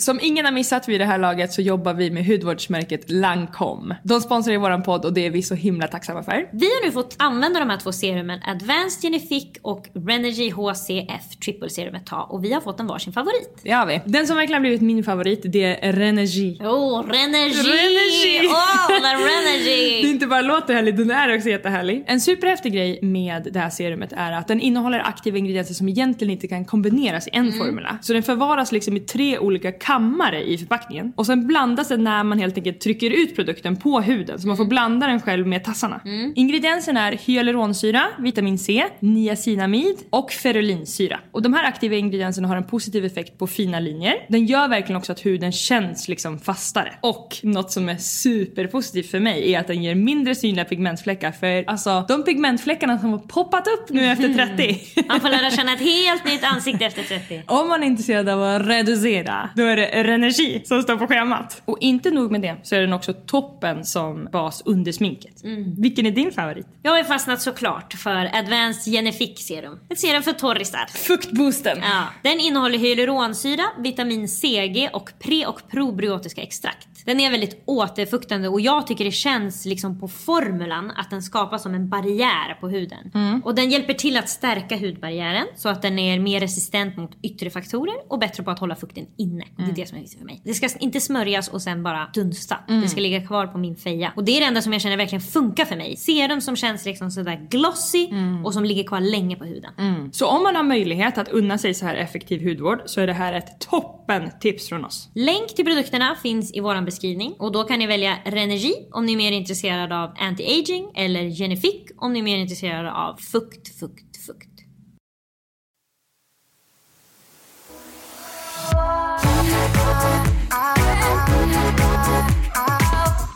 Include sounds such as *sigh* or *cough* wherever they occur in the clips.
Som ingen har missat vid det här laget så jobbar vi med hudvårdsmärket Lancome. De sponsrar våran podd och det är vi så himla tacksamma för. Vi har nu fått använda de här två serumen Advanced Genific och Renergy HCF Triple Serum ett tag och vi har fått en varsin favorit. Det har vi. Den som verkligen har blivit min favorit det är Renergy. Åh, oh, Renergy! Renergy! Åh, oh, *laughs* Det Renergy! inte bara låter härligt, den är också jättehärlig. En superhäftig grej med det här serumet är att den innehåller aktiva ingredienser som egentligen inte kan kombineras i en formula. Så den förvaras liksom i tre olika kammare i förpackningen. Och sen blandas den när man helt enkelt trycker ut produkten på huden. Så man får blanda den själv med tassarna. Ingredienserna är hyaluronsyra, vitamin C, niacinamid och ferulinsyra. Och de här aktiva ingredienserna har en positiv effekt på fina linjer. Den gör verkligen också att huden känns liksom fastare. Och något som är superpositivt för mig är att den ger mindre synliga pigmentfläckar. För alltså de pigmentfläckarna som har poppat upp nu efter 30. Man får lära känna ett helt nytt ansikte efter 30. Om man är intresserad av att reducera, då är det Renergi som står på schemat. Och inte nog med det, så är den också toppen som bas under sminket. Vilken är din favorit? Jag har ju fastnat såklart för Advanced Genific Serum. Ett serum för torrisar. Fuktboosten! Ja, den innehåller hyaluronsyra, vitamin CG och pre och probiotiska extrakt. Den är väldigt återfuktande och jag tycker det känns liksom på formulan att den skapas som en barriär på huden. Och den hjälper till att stärka hudbarriären så att den är mer resistent mot yttre faktorer och bättre på att hålla fukten inne. Det är det som är viktigt för mig. Det ska inte smörjas och sen bara dunsta. Det ska ligga kvar på min feja. Och det är det enda som jag känner verkligen funkar för mig. Serum som känns liksom sådär glossy och som ligger kvar länge på huden. Så om man har möjlighet att unna sig så här effektiv hudvård så är det här ett toppen tips från oss. Länk till produkterna finns i vår beskrivning och då kan ni välja Renergy om ni är mer intresserade av anti-aging eller Genific om ni är mer intresserade av fukt, fukt,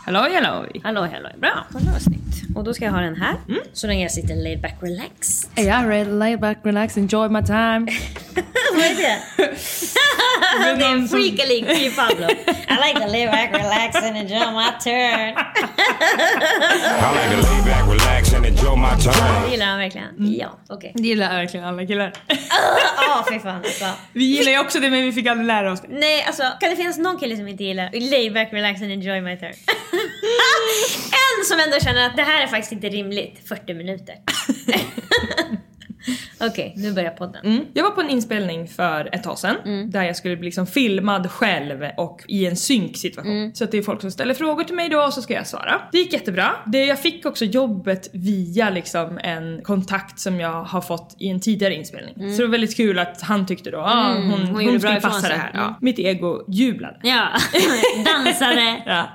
Halloj halloj! Hallå, hallå. Bra, var snyggt. Och då ska jag ha den här. Så länge jag sitter laid back relax. Är jag ready, lay back, relax, enjoy my time? *laughs* Vad är det? *laughs* det är en freakaling till Pablo. I like to lay back, relax and enjoy my turn. I like to lay back, relax, and enjoy my time. Det gillar han verkligen. Ja, okej. Det gillar verkligen alla killar. Ja, fy fan alltså. Vi gillar ju också det men vi fick aldrig lära oss det. Nej, alltså kan det finnas någon kille som inte gillar lay back, relax and enjoy my turn? *laughs* *laughs* en som ändå känner att det här är faktiskt inte rimligt. 40 minuter. *laughs* Okej, nu börjar podden. Mm. Jag var på en inspelning för ett tag sedan där jag skulle bli liksom filmad själv och i en synksituation. Så att det är folk som ställer frågor till mig då och så ska jag svara. Det gick jättebra. Det, jag fick också jobbet via liksom en kontakt som jag har fått i en tidigare inspelning. Så det var väldigt kul att han tyckte då ah, hon, hon, hon bra skulle passa det här. Mm. Ja. Mitt ego jublade. Ja, *laughs* dansade. Ja.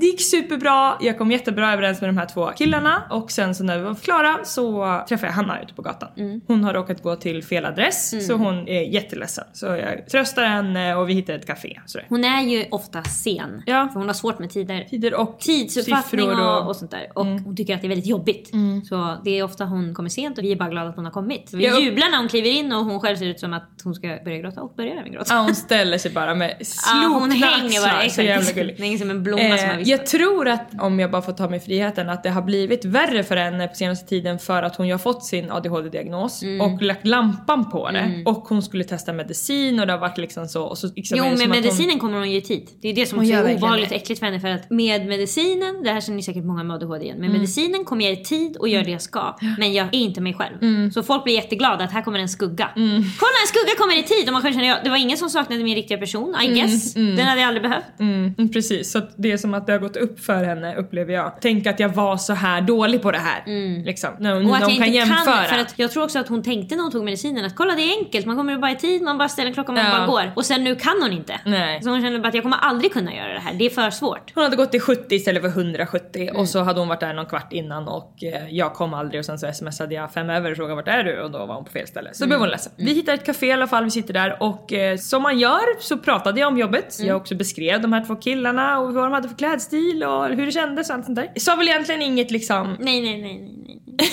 Det gick superbra, jag kom jättebra överens med de här två killarna och sen så när vi var klara så träffade jag Hanna ute på gatan. Hon har råkat gå till fel adress så hon är jätteledsen. Så jag tröstar henne och vi hittar ett café. Sådär. Hon är ju ofta sen. Ja. För hon har svårt med tider. Tider och Tidsuppfattning och, och sånt där. Och hon tycker att det är väldigt jobbigt. Så det är ofta hon kommer sent och vi är bara glada att hon har kommit. Vi Ja, och- jublar när hon kliver in och hon själv ser ut som att hon ska börja gråta och börjar även gråta. Ja, hon ställer sig bara med *laughs* Ja, slokna hon hänger bara. axlar. Så jävla Exakt. gullig. Som en blomma som har Eh. Jag tror att om jag bara får ta mig friheten att det har blivit värre för henne på senaste tiden för att hon ju har fått sin ADHD-diagnos Mm. och lagt lampan på det och hon skulle testa medicin och det har varit liksom så och så liksom Jo att medicinen kommer hon ju i tid. Det är det som Hon är verkligen obehagligt äckligt för henne för att med medicinen, det här känner ni säkert många med ADHD igen, med Mm. medicinen kommer jag i tid och gör det jag ska. Men jag är inte mig själv. Mm. Så folk blir jätteglada att här kommer en skugga. Kolla en skugga kommer i tid och man själv känner ja, det var ingen som saknade min riktiga person, I guess. Den hade jag aldrig behövt. Mm, mm, precis, så det är som att det har gått upp för henne upplever jag. Tänk att jag var så här dålig på det här. Liksom, när, Mm. Och att jag hon kan inte jämföra. kan, för att jag tror också att hon tänkte när hon tog medicinen att kolla det är enkelt, man kommer bara i tid, man bara ställer klockan, man Ja. bara går. Och sen nu kan hon inte. Nej. Så hon känner bara att jag kommer aldrig kunna göra det här, det är för svårt. Hon hade gått till 70 istället för 170 Mm. och så hade hon varit där någon kvart innan och eh, jag kom aldrig och sen så smsade jag fem över och frågade vart är du och då var hon på fel ställe. Så Mm. blev hon ledsen. Vi hittade ett café i alla fall, vi sitter där och eh, som man gör så pratade jag om jobbet. Mm. Jag också beskrev de här två killarna och vad de hade för klädstil och hur det kändes och allt sånt där. Sa väl egentligen inget liksom, Nej, nej, nej, nej, nej. *laughs*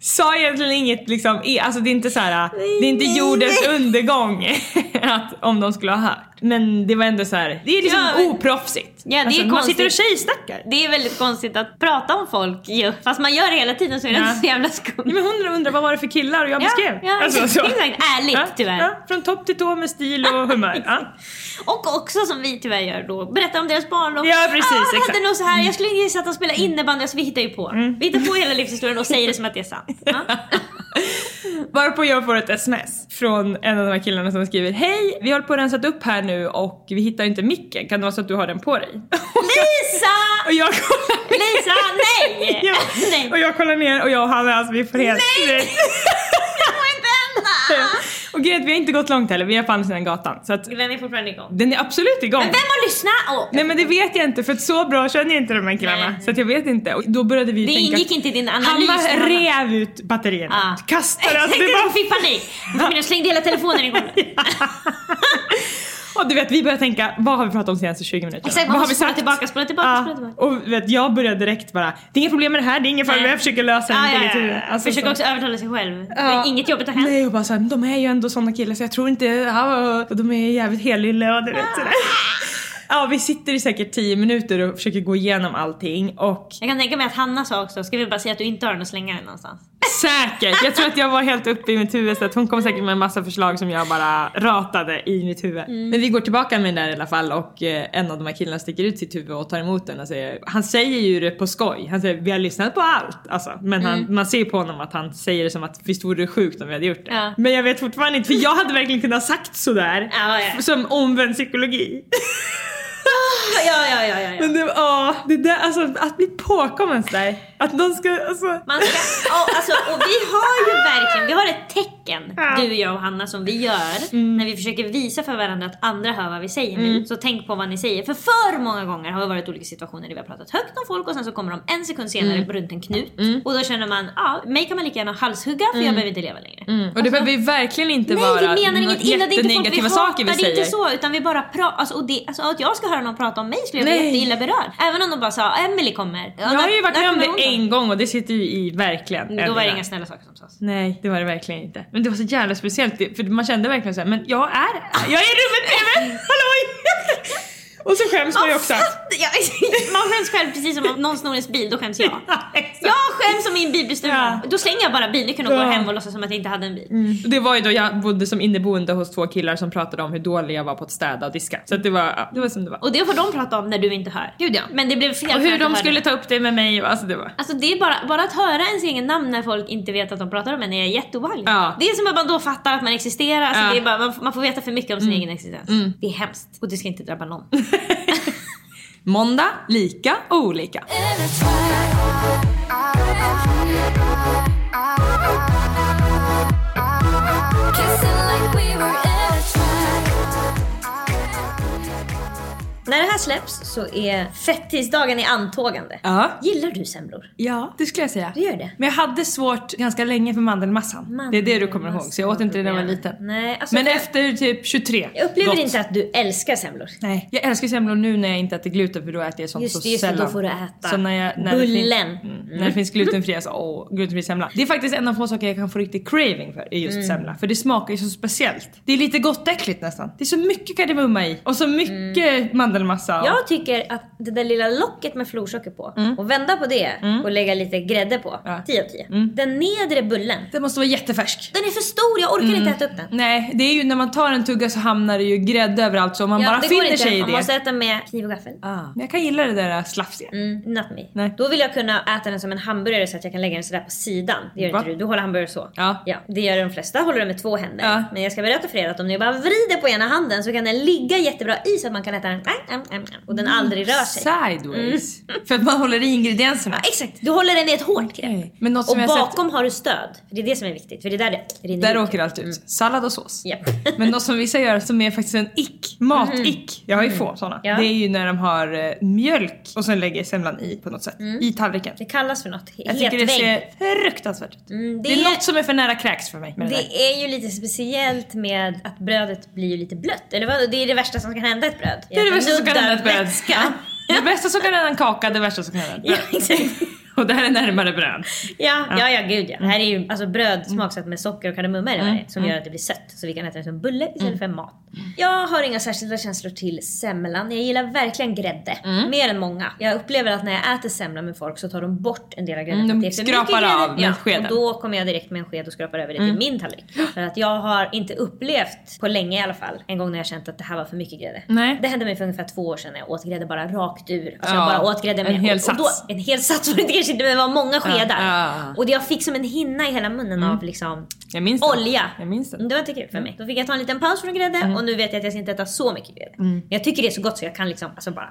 sa egentligen inget liksom, alltså det är inte så här, det är inte jordens undergång. *laughs* att, om de skulle ha hört. Men det var ändå så här, det är liksom Ja, men- oproffsigt. Ja, det är alltså, man konstigt. sitter och tjejsnackar. Det är väldigt konstigt att prata om folk ju. Fast man gör det hela tiden så är det Ja. inte så jävla Ja, skumt. men hon undrar vad var det för killar och jag Ja, beskrev. ja, Alltså, exakt. så. Ärligt, ja, tyvärr. Ja, från topp till tå med stil och humör. Ja. Och också som vi tyvärr gör då, berätta om deras barndom. Ja, precis, ah, han exakt. hade nog så här, jag skulle gissa att de spelar innebandy, alltså vi hittar ju på. Mm. Vi hittar på hela livshistorien och säger det som att det är sant. *laughs* Varpå jag får ett sms från en av de här killarna som skriver Hej, vi håller på att rensa upp här nu och vi hittar inte micken. Kan det vara så att du har den på dig? *laughs* Lisa! och jag kollar Lisa, nej! Ja. nej. Och jag kollar ner och jag och Hanna alltså vi får helt... Det får *laughs* inte hända! Och grejen vi har inte gått långt heller, vi är på andra sidan gatan. Så att Den är fortfarande igång. den är absolut igång. Men vem har lyssnat? Åh. Nej men det vet jag inte för så bra känner jag inte de här killarna. Nej. Så att jag vet inte. Och då började vi Det tänka... ingick inte i din analys. Hanna Hanna. rev ut batterierna. Ah. Kastade det Jag var... fick panik. Jag slängde hela telefonen i golvet. *laughs* Och du vet vi började tänka, vad har vi pratat om de senaste 20 minuterna? Exakt, vad har vi spola sagt? tillbaka, spola tillbaka, Ja, spola tillbaka. Och vet, jag började direkt bara, det är inga problem med det här, det är ingen fara, Nej. jag försöker lösa det. ja, ja, ja. Alltså, Försöker så. också övertala sig själv. Ja. Inget jobbigt har hänt. Nej och bara såhär, de är ju ändå såna killar så jag tror inte, ja, och de är jävligt helylle och du vet sådär. Ja vi sitter i säkert 10 minuter och försöker gå igenom allting och Jag kan tänka mig att Hanna sa också, ska vi bara säga att du inte har den och slänga den någonstans? Säkert, jag tror att jag var helt uppe i mitt huvud så att hon kom säkert med en massa förslag som jag bara ratade i mitt huvud. Mm. Men vi går tillbaka med den där i alla fall och eh, en av de här killarna sticker ut sitt huvud och tar emot den och säger, han säger ju det på skoj, han säger vi har lyssnat på allt alltså. Men han, Mm. man ser på honom att han säger det som att visst vore det sjukt om vi hade gjort det. Ja. Men jag vet fortfarande inte, för jag hade verkligen kunnat sagt sådär. Ja, ja. Som omvänd psykologi. *laughs* Ja, ja, ja, ja. Men det, ja, det där, alltså att bli påkommen sådär. Att de ska, alltså. Man ska, ja, alltså, och vi har ju verkligen, vi har ett tecken, Ja. du, jag och Hanna, som vi gör när vi försöker visa för varandra att andra hör vad vi säger nu. Så tänk på vad ni säger. För för många gånger har det varit olika situationer där vi har pratat högt om folk och sen så kommer de en sekund senare runt en knut. Och då känner man, ja, mig kan man lika gärna halshugga för jag behöver inte leva längre. Och det behöver ju verkligen inte Nej vara vi menar inget illa, det är inte folk vi saker vi det är inte så utan vi bara pratar, alltså, och det, alltså att jag ska höra någon prata om mig skulle jag bli Nej. jätteilla berörd. Även om de bara sa Emily kommer. Ja, Jag har ju varit med om det en gång och det sitter ju i verkligen. Då var det inga snälla saker som sades. Nej, det var det verkligen inte. Men det var så jävla speciellt för man kände verkligen så här, men jag är jag är i rummet bredvid! Hallå! *laughs* Och så skäms man ju också. *laughs* Man skäms själv precis som om någon snor ens bil, då skäms jag. *laughs* Jag skäms om min bil blir stulen. Ja. Då slänger jag bara bilnyckeln och går hem och låtsas som att jag inte hade en bil. Det var ju då jag bodde som inneboende hos två killar som pratade om hur dålig jag var på att städa och diska. Så att det var, ja, det var som det var. Och det får de prata om när du inte hör. Gud ja. Men det blev fel Och hur de skulle ta upp det med mig alltså det var. Alltså det är bara, bara att höra ens egen namn när folk inte vet att de pratar om en är jätteobehagligt. Ja. Det är som att man då fattar att man existerar, alltså Ja. det är bara, man, får- man får veta för mycket om sin egen existens. Det är hemskt och det ska inte drabba någon. *laughs* Måndag, lika och olika. När det här släpps så är fettisdagen i antågande. Ja. Gillar du semlor? Ja, det skulle jag säga. Du gör det? Men jag hade svårt ganska länge för mandelmassan. det är det du kommer ihåg, så jag åt inte det när jag var liten. Nej, alltså Men för- efter typ 23. Jag upplever gott. inte att du älskar semlor. Nej, jag älskar semlor nu när jag inte äter gluten för då äter jag sånt Just så det, just det, sällan. då får du äta så när jag, när Det bullen. Mm, När det finns glutenfria så, åh, glutenfri semla. Det är faktiskt en av få saker jag kan få riktigt craving för, är just Mm. semla. För det smakar ju så speciellt. Det är lite gott äckligt nästan. Det är så mycket kardemumma i och så mycket mandelmassa. Och, Mm. Jag tycker att det där lilla locket med florsocker på och vända på det och lägga lite grädde på. Ja. 10 av 10. Den nedre bullen, Det måste vara jättefärsk. den är för stor, jag orkar inte äta upp den. Nej, det är ju när man tar en tugga så hamnar det ju grädde överallt så om man bara det går finner sig i Man det. måste äta med kniv och gaffel. Ah, men jag kan gilla det där slafsiga. Mm, not me. Nej. Då vill jag kunna äta den som en hamburgare så att jag kan lägga den sådär på sidan. Det gör Va? inte du, du håller hamburgare så. Ja. ja. Det gör de flesta, håller den med två händer. Ja. Men jag ska berätta för er att om ni bara vrider på ena handen så kan den ligga jättebra i så att man kan äta den och den aldrig rör sig. Sideways. *laughs* För att man håller i ingredienserna. Ja, exakt, du håller den i ett hårt grepp. Okej. Men något Och som jag har sett, bakom har du stöd. Det är det som är viktigt, för det är där det rinner där ut. åker allt ut. Sallad och sås. Japp. *laughs* Men något som vissa gör som är faktiskt en ick, mat-ick, jag har ju få sådana. Ja. Det är ju när de har eh, mjölk och sen lägger semlan i på något sätt. I tallriken. Kallas för något. Jag tycker det ser fruktansvärt ut. Mm, det, det är är- något som är för nära kräks för mig det. Det är ju lite speciellt med att brödet blir lite blött. Eller vad? Det är det värsta som kan hända ett bröd. Det är det värsta som kan hända ett bröd. Vätska. Ja. Det bästa som kan hända en kaka, det värsta som kan hända ett Ja, bröd. exakt. *laughs* Och det här är närmare bröd. Ja, ja, ja, gud ja. Det här är ju alltså bröd smaksatt med socker och kardemumma i det som gör att det blir sött. Så vi kan äta det som bulle istället för mat. Jag har inga särskilda känslor till semlan. Jag gillar verkligen grädde. Mer än många. Jag upplever att när jag äter semla med folk så tar de bort en del av grädden. Mm, de skrapar av med ja, skeden. Och då kommer jag direkt med en sked och skrapar över det till min tallrik. För att jag har inte upplevt, på länge i alla fall, en gång när jag känt att det här var för mycket grädde. Nej. Det hände mig för ungefär två år sedan när jag åt grädde bara rakt ur. Alltså Ja, jag bara åt grädde med en hel sats. En hel sats var det kanske inte, men det var många skedar. ja. Och jag fick som en hinna i hela munnen av liksom Jag minns det. olja. Jag minns det. Det var inte kul för mig. Då fick jag ta en liten paus från grädde och nu vet jag att jag ska inte äta så mycket grädde. Men jag tycker det är så gott så jag kan liksom alltså bara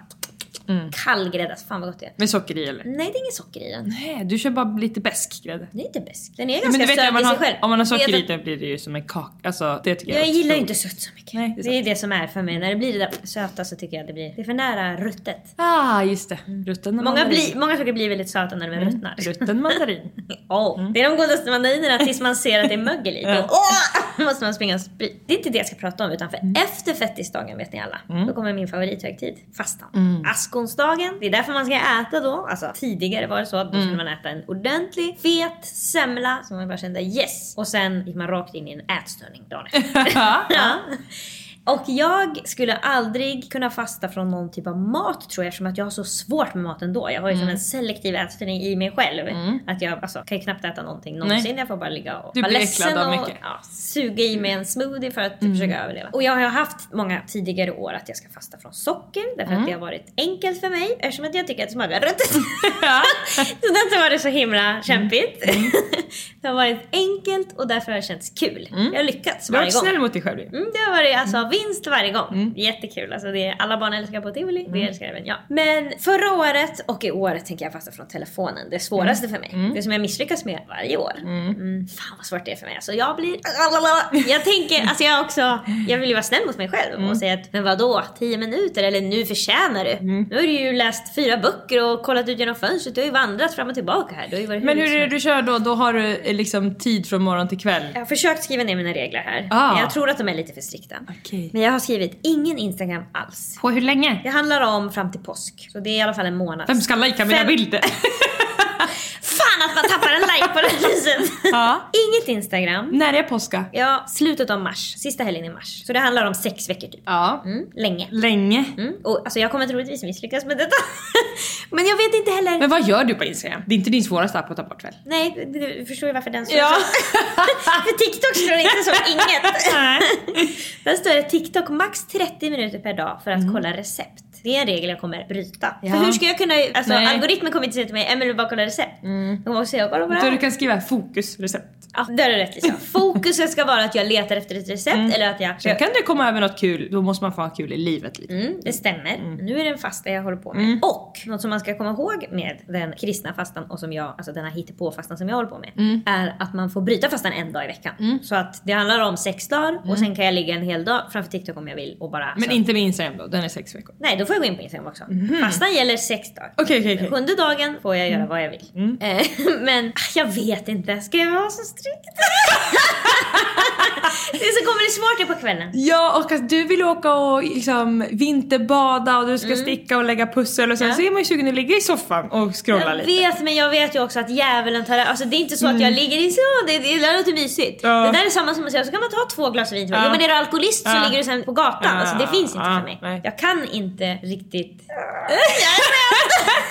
kall grädde. Fan vad gott det är. Med socker i eller? Nej det är inget socker i den. Nej, du kör bara lite besk grädde. Det är inte bäst. Den är ganska söt om man, i sig har, själv. om man har socker i det blir det ju som en kaka. Alltså det tycker jag Jag gillar ju inte sött så mycket. Nej, det är det, är det som är för mig. När det blir det där söta så tycker jag att det blir, det är för nära ruttet. Ah, just det. Rutten Många, mandarin. blir, många saker blir väldigt söta när de Mm. ruttnar. Rutten mandarin. Åh, *laughs* Det är de godaste mandarinerna tills man ser att det är mögel i. Åh, måste man springa och spy. Det är inte det jag ska prata om utan för Mm. efter fettisdagen vet ni alla. Då kommer min favorithögtid. Fastan. Askonsdagen. Det är därför man ska äta då. Alltså tidigare var det så att då skulle man äta en ordentlig fet semla som man bara kände yes. Och sen gick man rakt in i en ätstörning dagen efter. *laughs* ja. Och jag skulle aldrig kunna fasta från någon typ av mat tror jag eftersom att jag har så svårt med mat ändå. Jag har ju som en selektiv ätstörning i mig själv. Att jag alltså, kan ju knappt äta någonting någonsin. Jag får bara ligga och Du vara ledsen och ja, suga i mig en smoothie för att försöka överleva. Och jag har haft många tidigare år att jag ska fasta från socker därför att det har varit enkelt för mig eftersom att jag tycker att det smakar rött. Ja. *laughs* *laughs* så därför var det så himla kämpigt. *laughs* det har varit enkelt och därför har det känts kul. Jag har lyckats Du har varje varit gång. snäll mot dig själv ju. Mm, det har varit alltså vinst varje gång. Jättekul. Alltså det är, alla barn älskar på tivoli, det älskar även jag. Men förra året och i år tänker jag fasta från telefonen. Det svåraste för mig. Det som jag misslyckas med varje år. Mm. Fan vad svårt det är för mig. Alltså jag blir... *laughs* Jag tänker, alltså jag också... Jag vill ju vara snäll mot mig själv och säga att men vadå, 10 minuter eller nu förtjänar du. Nu har du ju läst fyra böcker och kollat ut genom fönstret. Du har ju vandrat fram och tillbaka här. Du har ju varit Men hur är det du kör då? Då har du eh, liksom tid från morgon till kväll? Jag har försökt skriva ner mina regler här. Ah. Jag tror att de är lite för strikta. Men jag har skrivit ingen Instagram alls. På hur länge? Det handlar om fram till påsk. Så det är i alla fall en månad. Vem ska lajka mina Fem- bilder? *laughs* Fan att man tappar en like på det viset! Ja. Inget Instagram. När är påska? Ja, slutet av mars. Sista helgen i mars. Så det handlar om sex veckor typ. Ja. Mm, länge. Länge. Mm. Och, alltså jag kommer troligtvis misslyckas med detta. *laughs* Men jag vet inte heller. Men vad gör du på Instagram? Det är inte din svåraste app att ta bort väl? Nej, du du förstår ju varför den står Ja. så. *laughs* För TikTok står det inte som inget. *laughs* Där står det TikTok max 30 minuter per dag för att kolla recept. Det är en regel jag kommer bryta. Ja. För hur ska jag kunna, alltså Nej. algoritmen kommer inte säga till mig Emelie bara kolla recept. De kommer också säga kolla på det Så här. du kan skriva fokusrecept. Ja, där är det rätt Lisa. *laughs* Fokuset ska vara att jag letar efter ett recept eller att jag... Sen kan du komma över något kul, då måste man få ha kul i livet lite. Mm, det stämmer. Nu är det en fasta jag håller på med. Och något som man ska komma ihåg med den kristna fastan och som jag, alltså den här hittepå-fastan som jag håller på med. Är att man får bryta fastan en dag i veckan. Så att det handlar om sex dagar och sen kan jag ligga en hel dag framför TikTok om jag vill och bara... Men så- inte med Instagram då, den är sex veckor. Nej, då får jag gå in på Instagram också. Fastan gäller sex dagar. Okej, okej, okej. Sjunde dagen får jag göra vad jag vill. Eh, *laughs* men jag vet inte, ska jag vara så strikt? det så kommer det svårt det på kvällen. Ja, och att du vill åka och liksom vinterbada och du ska sticka och lägga pussel och sen Ja. så är man ju sugen att ligga i soffan och scrolla Jag lite. vet men jag vet ju också att djävulen tar Alltså det är inte så att jag ligger i så, det, det där låter mysigt. Ja. Det där är samma som att säga så kan man ta två glas vin. Ja. Jo men är du alkoholist så ligger du sen på gatan. Alltså det finns inte för mig. Nej. Jag kan inte riktigt... *laughs*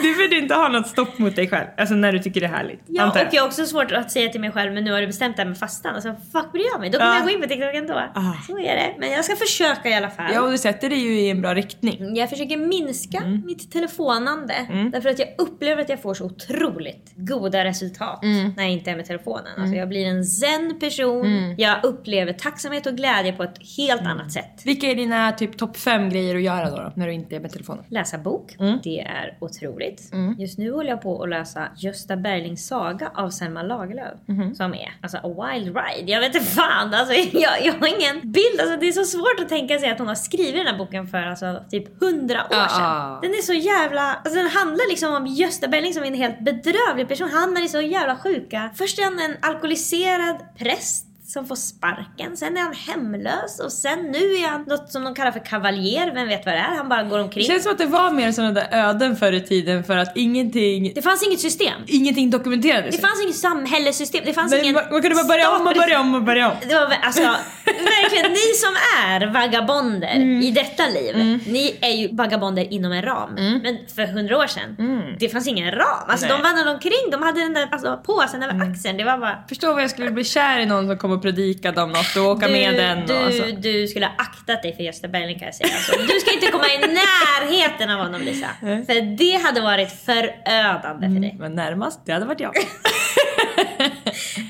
Du vill inte ha något stopp mot dig själv, alltså när du tycker det är härligt. Ja, antar och jag har också svårt att säga till mig själv men nu har du bestämt det här med fastan. Alltså fuck bryr jag mig? Då kommer Ja. jag gå in på TikTok ändå. Ah. Så är det. Men jag ska försöka i alla fall. Ja, och du sätter dig ju i en bra riktning. Jag försöker minska Mm. mitt telefonande därför att jag upplever att jag får så otroligt goda resultat Mm. när jag inte är med telefonen. Alltså jag blir en zen person. Jag upplever tacksamhet och glädje på ett helt Mm. annat sätt. Vilka är dina typ topp fem grejer att göra då, då när du inte är med telefonen? Läsa bok, Mm. det är otroligt. Just nu håller jag på att läsa Gösta Berlings saga av Selma Lagerlöf. Mhm. Som är alltså a wild ride. Jag vet inte fan, alltså, *laughs* jag, jag har ingen bild. Alltså, det är så svårt att tänka sig att hon har skrivit den här boken för alltså, typ hundra år sedan. ja. Den är så jävla... Alltså, den handlar liksom om Gösta Berling som är en helt bedrövlig person. Han i så jävla sjuka... Först är han en alkoholiserad präst som får sparken. Sen är han hemlös och sen nu är han något som de kallar för kavaljer. Vem vet vad det är? Han bara går Det omkring. känns som att det var mer sådana där öden förr i tiden för att ingenting, Det fanns inget system. ingenting dokumenterades. Det fanns inget samhällssystem. Det fanns Men ingen... man, man kunde bara börja om och börja om och börja om. Det var alltså, verkligen ni som är vagabonder Mm. i detta liv. Ni är ju vagabonder inom en ram. Men för hundra år sedan, det fanns ingen ram. Alltså Mm. Nej. de vandrade omkring, de hade den där alltså, påsen över axeln. Det var bara... Förstå vad jag skulle bli kär i någon som kom och predikade om något och åka med den. Du, alltså. du skulle ha aktat dig för Gösta Berling kan jag säga. Alltså, du ska inte komma i närheten av honom Lisa. *laughs* För det hade varit förödande för dig. Men närmast, det hade varit jag. *laughs*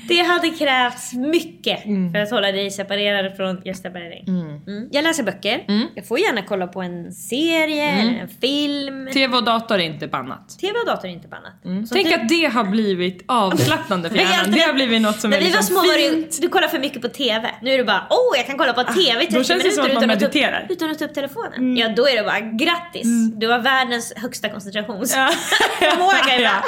Det hade krävts mycket Mm. för att hålla dig separerad från Gösta Berling. Mm. Jag läser böcker. Mm. Jag får gärna kolla på en serie eller en film. TV och dator är inte bannat. TV och dator är inte bannat. Mm. Tänk du- att det har blivit avslappnande för hjärnan. Det har blivit något som När är vi var liksom små var fint. det, du kollar för mycket på TV. Nu är det bara åh jag kan kolla på TV i 30 då känns det minuter som att man utan, att upp. Mm. utan att ta upp telefonen. Ja då är det bara grattis. Du har världens högsta koncentrations... *laughs* Ja. Ja,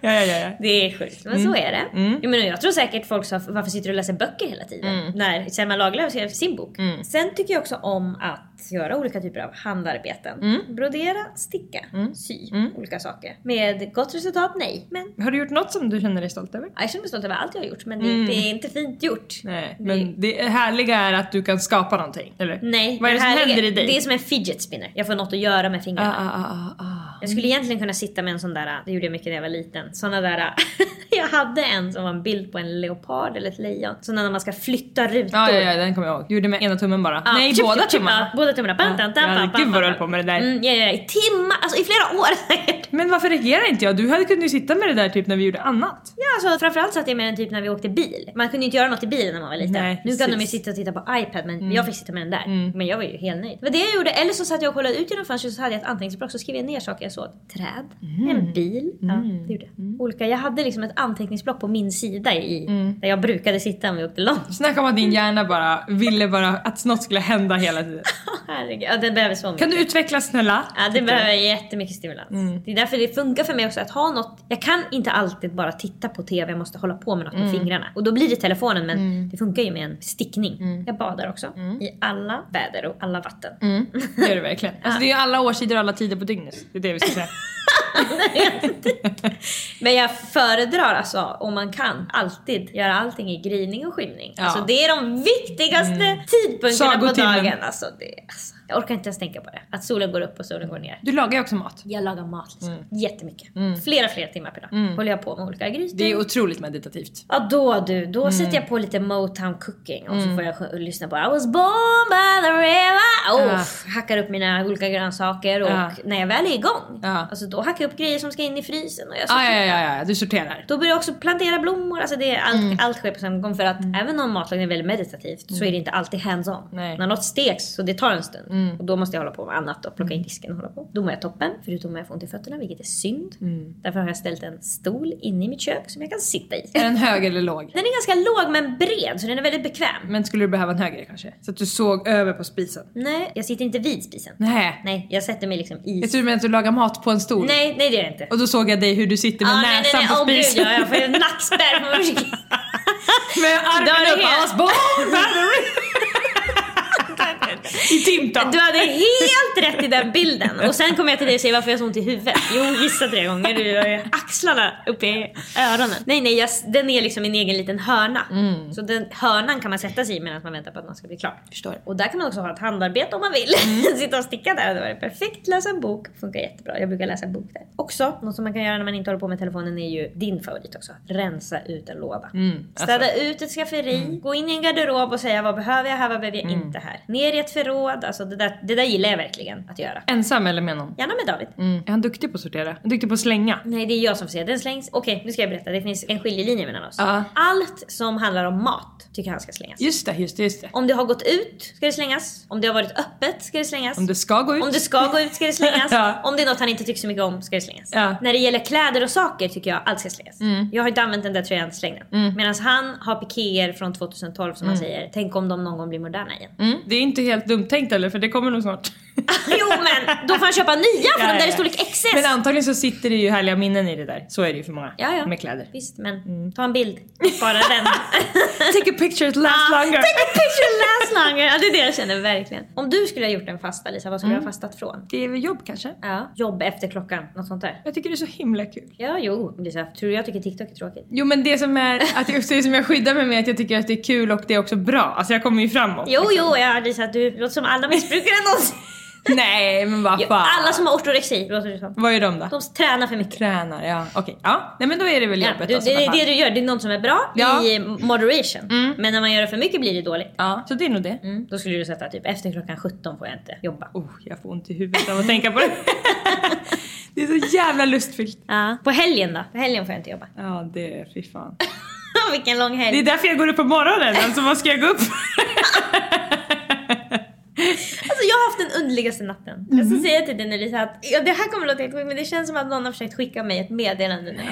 ja, ja, ja. Det är sjukt, men så är det. Jag, menar, jag tror säkert folk sa varför sitter du och läser böcker hela tiden? När Selma Lagerlöf skrev sin bok. Sen tycker jag också om att göra olika typer av handarbeten. Brodera, sticka, sy olika saker. Med gott resultat, nej. Men Har du gjort något som du känner dig stolt över? jag känner mig stolt över allt jag har gjort men det, det är inte fint gjort. Nej, Det- men det härliga är att du kan skapa någonting, eller? Nej, Vad är det som här händer i dig? Det är som en fidget spinner. Jag får något att göra med Ah, fingrarna. ah, ah, ah, ah. Jag skulle egentligen kunna sitta med en sån där, det gjorde jag mycket när jag var liten, såna där, *laughs* jag hade en som var en bild på en leopard eller ett lejon. Såna när man ska flytta rutor. Ja, ja, ja, den kommer jag ihåg. Gjorde med ena tummen bara. Nej, tjup, båda tummarna. Båda tummarna. Bam, Ja. tam, Ja, bam, gud bam, vad du bam, höll på med det där. Mm, ja, ja, i timmar, alltså i flera år säkert. *laughs* Men varför reagerar inte jag? Du hade kunnat ju sitta med det där typ när vi gjorde annat. Ja, alltså, framförallt satt jag med den typ när vi åkte bil. Man kunde ju inte göra något i bilen när man var liten. Nej, nu kan de ju sitta och titta på iPad men jag fick sitta med den där. Men jag var ju helt nöjd. Var det jag gjorde. Eller så satt jag och kollade ut genom fönstret så hade jag ett anteckningsblock så skrev jag ner saker jag såg. Träd, en bil. Ja, det gjorde jag. Olika. Jag hade liksom ett anteckningsblock på min sida i, där jag brukade sitta om vi åkte långt. Snacka om att din hjärna bara ville bara att något skulle hända hela tiden. *laughs* Herregud, ja, den behöver så mycket. Kan du utveckla snälla? Ja, det behöver jättemycket stimulans. Det är därför det funkar för mig också att ha något. Jag kan inte alltid bara titta på TV, jag måste hålla på med något med fingrarna. Och då blir det telefonen, men det funkar ju med en stickning. Jag badar också i alla väder och alla vatten. Det gör du verkligen. *laughs* Alltså det är ju alla årstider och alla tider på dygnet. Det är det vi ska säga. *laughs* *laughs* Men jag föredrar alltså, om man kan, alltid göra allting i gryning och skymning. Ja. Alltså det är de viktigaste tidpunkterna på Sagotimmen. dagen. Alltså, det, alltså, jag orkar inte ens tänka på det. Att solen går upp och solen går ner. Du lagar ju också mat. Jag lagar mat liksom. jättemycket. Flera, flera timmar per dag. Håller jag på med olika grytor. Det är otroligt meditativt. Ja då du, då sätter jag på lite Motown cooking och så får jag lyssna på I was born by the river. Oh, Ja. Hackar upp mina olika grönsaker och Ja. när jag väl är igång, Ja. alltså då hackar jag upp grejer som ska in i frysen och jag Ah, sorterar. ja, ja, ja, ja, du sorterar. Då börjar jag också plantera blommor, alltså det är allt, allt sker på samma gång för att även om matlagning är väldigt meditativt så är det inte alltid hands-on. Nej. När något steks så det tar en stund och då måste jag hålla på med annat och plocka in disken och hålla på. Då mår jag toppen, förutom att jag får ont i fötterna vilket är synd. Därför har jag ställt en stol inne i mitt kök som jag kan sitta i. Är den hög eller låg? Den är ganska låg men bred så den är väldigt bekväm. Men skulle du behöva en högre kanske? Så att du såg över på spisen? Nej, jag sitter inte vid spisen. Nej. Nej, jag sätter mig liksom i... Jag tror du menar att du lagar mat på en stol? Nej, nej det gör jag inte. Och då såg jag dig hur du sitter med Ah, nej, nej, näsan nej. på Åh, gud, spisen. ja, jag får nackspärr. *laughs* Med armen upp. I *laughs* helt- was born by the river. I timtal. Du hade helt rätt i den bilden. Och sen kom jag till dig och säger varför jag har så ont i huvudet. Jo, gissa tre gånger. Du har axlarna uppe i öronen. Nej, nej, jag, den är liksom en egen liten hörna. Så den hörnan kan man sätta sig i medan man väntar på att någon ska bli klar. Förstår. Och där kan man också ha ett handarbete om man vill. *laughs* Sitta och sticka där. Det var perfekt. Läsa en bok. Funkar jättebra. Jag brukar läsa en bok där. Också, något som man kan göra när man inte håller på med telefonen är ju din favorit också. Rensa ut en låda. alltså. Städa ut ett skafferi. Gå in i en garderob och säga vad behöver jag här, vad behöver jag inte här. Ner i ett förråd. Alltså det där, det där gillar jag verkligen att göra. Ensam eller med någon? Gärna med David. Mm. Är han duktig på att sortera? Är duktig på att slänga? Nej, det är jag som får säga. Den slängs. Okej, nu ska jag berätta. Det finns en skiljelinje mellan oss. Ja. Allt som handlar om mat tycker han ska slängas. Just det, just det, just det. Om det har gått ut ska det slängas. Om det har varit öppet ska det slängas. Om det ska gå ut. Om det ska gå ut ska det slängas. *laughs* Ja. Om det är något han inte tycker så mycket om ska det slängas. Ja. När det gäller kläder och saker tycker jag allt ska slängas. Jag har inte använt den där tröjan, släng den. Medan han har pikéer från 2012 som han säger, tänk om de någon gång blir moderna igen. Mm. Det är inte helt dumt tänkt eller för det kommer nog snart. *laughs* jo men då får han köpa nya för Ja, de där ja, är storlek XS. Men antagligen så sitter det ju härliga minnen i det där. Så är det ju för många. ja, ja. Med kläder. Visst men ta en bild. Bara den. *laughs* Picture, it lasts Ah, longer. Take a picture last *laughs* longer. Ja det är det jag känner verkligen. Om du skulle ha gjort en fasta Lisa, vad skulle Mm. du ha fastat från? Det är väl jobb kanske? Ja. Jobb efter klockan, något sånt där. Jag tycker det är så himla kul. Ja jo Lisa, tror du jag tycker TikTok är tråkigt? Jo men det som är, att jag, det som jag skyddar mig med är att jag tycker att det är kul och det är också bra. Alltså jag kommer ju framåt. Jo liksom. jo, ja Lisa du låter som alla missbrukare *laughs* någonsin. Nej men vad fan. Alla som har ortorexi låter det som. Vad är de då? De tränar för mycket. Tränar, ja. Okej. Ja. Nej men då är det väl Ja, jobbet du, alltså, det är det du gör, det är något som är bra Ja. i moderation. Men när man gör det för mycket blir det dåligt. Ja, så det är nog det. Mm. Då skulle du sätta typ efter klockan 17 får jag inte jobba. Oh, jag får ont i huvudet av att tänka på det. *laughs* det är så jävla lustfyllt. Ja. På helgen då? På helgen får jag inte jobba. Ja, det är fy fan. *laughs* Vilken lång helg. Det är därför jag går upp på morgonen. Alltså vad ska jag gå upp? Alltså jag har haft den underligaste natten. Jag ska säga till dig nu Lisa att ja, det här kommer låta helt sjukt men det känns som att någon har försökt skicka mig ett meddelande nu.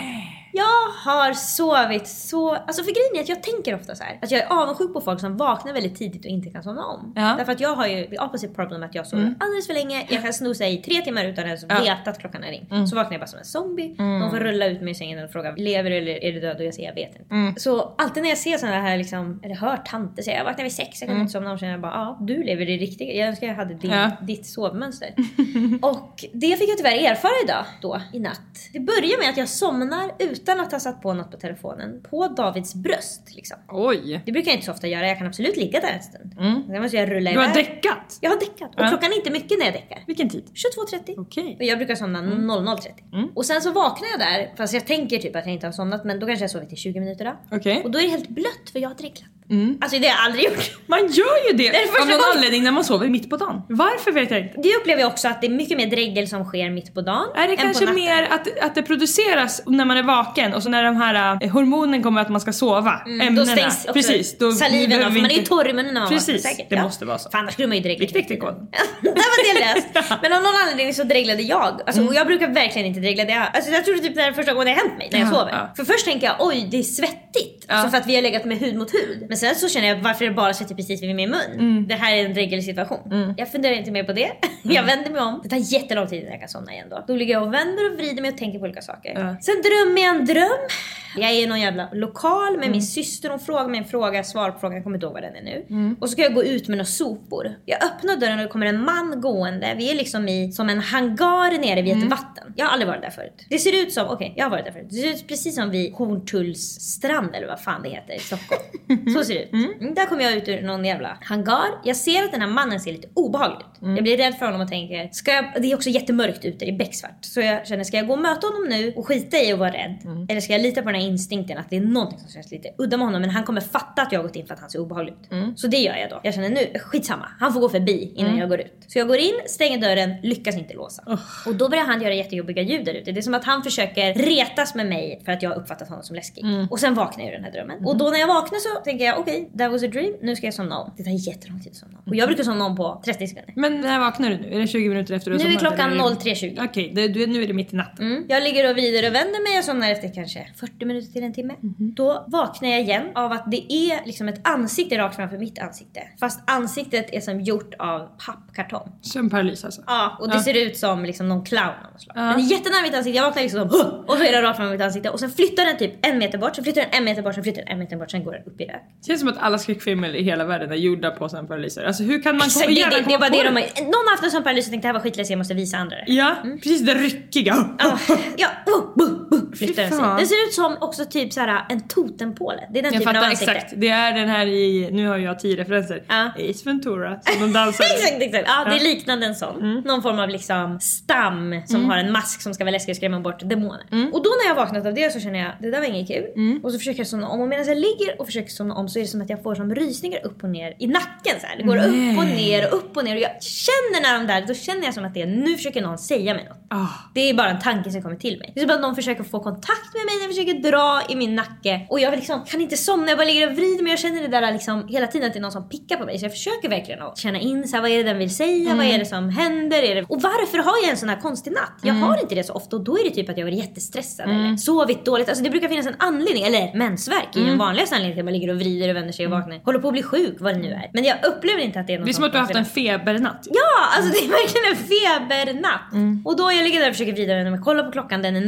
Jag har sovit så... Alltså för grejen är att jag tänker ofta så här att jag är avundsjuk på folk som vaknar väldigt tidigt och inte kan somna om. Ja. Därför att jag har ju the opposite problem att jag sover alldeles för länge. Jag kan snosa i tre timmar utan att ens Ja. veta att klockan är ringt. Så vaknar jag bara som en zombie. Någon får rulla ut mig i sängen och fråga lever du eller är du död? Och jag säger jag vet inte. Så alltid när jag ser sådana här liksom, eller hör tanter säga jag vaknar vid sex, jag kan inte somna om. känner jag bara ja du lever det riktiga. Jag önskar jag hade din, Ja. ditt sovmönster. *laughs* och det fick jag tyvärr erfara idag då i natt. Det börjar med att jag somnar utan att ha satt på något på telefonen på Davids bröst liksom. Oj. Det brukar jag inte så ofta göra, jag kan absolut ligga där en stund. Mm. Sen måste jag rulla Du har iväg. däckat? Jag har däckat och Ja. klockan är inte mycket när jag däckar. Vilken tid? 22.30. Okej. Och jag brukar somna 00.30. Och sen så vaknar jag där, fast jag tänker typ att jag inte har somnat men då kanske jag sovit i 20 minuter då. Okej. Och då är det helt blött för jag har dreglat. Mm. Alltså det har jag aldrig gjort. Man gör ju det, Det av någon gången. anledning när man sover mitt på dagen. Varför vet jag inte. Det upplever jag också att det är mycket mer dregel som sker mitt på dagen Är det kanske mer att, att det produceras när man är vaken och så när de här eh, hormonen kommer att man ska sova, Mm, ämnena. då stängs också Precis, då saliven av, för man är ju torr i munnen man Precis, säkert. det måste vara så. För annars skulle man ju dregla. Vi knäckte hela tiden. koden. det var det löst. *laughs* Men av någon anledning så dreglade jag. Alltså, Mm. Och jag brukar verkligen inte dregla. Det är, alltså, jag tror typ det är första gången det har hänt mig när jag Ja, sover. ja. För först tänker jag oj det är svettigt. Ja. Alltså för att vi har legat med hud mot hud. Men sen så känner jag varför är det bara svettigt precis vid min mun? Mm. Det här är en dregelsituation. Jag funderar inte mer på det. *laughs* jag vänder mig om. Det tar jättelång tid innan jag kan somna igen då. Då ligger jag och vänder och vrider mig och tänker på olika saker. Ja. Sen drömmer jag en dröm. Jag är i någon jävla lokal med Mm. min syster. Hon frågar mig en fråga, svar på frågan. Jag kommer inte ihåg vad den är nu. Mm. Och så ska jag gå ut med några sopor. Jag öppnar dörren och det kommer en man gående. Vi är liksom i som en hangar nere vid ett Mm. vatten. Jag har aldrig varit där förut. Det ser ut som, okej jag har varit där förut. Det ser ut precis som vid Horntulls strand eller vad fan det heter i Stockholm. *laughs* Så ser ut. Mm, Där kommer jag ut ur någon jävla hangar. Jag ser att den här mannen ser lite obehaglig ut. Mm. Jag blir rädd för honom och tänker, ska jag, det är också jättemörkt ute, det är becksvart. Så jag känner, ska jag gå och möta honom nu och skita i att vara rädd? Mm. Eller ska jag lita på den här instinkten att det är någonting som känns lite udda med honom men han kommer fatta att jag har gått in för att han ser obehaglig ut. Mm. Så det gör jag då. Jag känner nu, skitsamma, han får gå förbi innan jag går ut. Så jag går in, stänger dörren, lyckas inte låsa. Och då börjar han göra jättejobbiga ljud där ute. Det är som att han försöker retas med mig för att jag har uppfattat honom som läskig. Och sen vaknar jag ur den här drömmen. Och då när jag vaknar så tänker jag okej, that was a dream, nu ska jag somna om. Det tar jättelång tid att somna om. Och jag brukar somna om på 30 sekunder. Men när vaknar du nu? Är det 20 minuter efter du har Nu är klockan eller? 03.20. Okej, det- du- nu är det mitt i natten. Mm. Jag ligger och vrider och vänder mig och somnar efter kanske 40 minuter till en timme. Mhm. Då vaknar jag igen av att det är liksom ett ansikte rakt framför mitt ansikte. Fast ansiktet är som gjort av pappkartong. Sömnparalys alltså. Ja, och det Ja. ser ut som liksom någon clown av något slag. Ja. Men det är jättenära mitt ansikte, jag vaknar liksom och så är den rakt framför mitt ansikte och sen flyttar den typ en meter bort, sen flyttar den en meter bort, sen flyttar den en meter bort, sen går den upp i rök. Det känns som att alla skräckfilmer i hela världen är gjorda på sömnparalyser. Alltså hur kan man Exakt, komma det, det, det komma på det de. Någon har haft en sån paralys och tänkt det här var skitläskigt, jag måste visa andra det. Ja, precis det ryckiga. Ah, ja, oh, buh, flyttar den sig. Det ser ut som också typ såhär en totempåle. Det är den Jag typen av fattar ansikte. exakt. Det är den här i, nu har jag tio referenser. Ja. Ace Ventura som de dansar. *laughs* exakt, exakt. Ja, det är Ja. liknande en sån. Någon form av liksom stam som har en mask som ska vara läskig och skrämma bort demoner. Och då när jag vaknat av det så känner jag det där var inget kul. Och så försöker jag somna om och medan jag ligger och försöker somna om så är det som att jag får som rysningar upp och ner i nacken så här. Det går Nej. upp och ner och upp och ner och jag känner när de där, då känner jag som att det är nu försöker någon säga mig något. Ah. Det är bara en tanke som kommer till mig. Det är som att någon försöker få kontakt med mig, den försöker dra i min nacke. Och jag liksom kan inte somna, jag bara ligger och vrider mig. Jag känner det där liksom hela tiden att det är någon som pickar på mig. Så jag försöker verkligen att känna in så här, vad är det den vill säga, vad är det som händer? Är det... Och varför har jag en sån här konstig natt? Jag har inte det så ofta och då är det typ att jag varit jättestressad eller sovit dåligt. Alltså det brukar finnas en anledning, eller mensvärk är ju den vanligaste anledningen till att man ligger och vrider och vänder sig och vaknar. Håller på att bli sjuk, vad det nu är. Men jag upplever inte att det är något Det är som att du har haft en febernatt. Ja, alltså det är verkligen en febernatt. Och då jag ligger där och försöker vrida mig, kollar på klockan, den är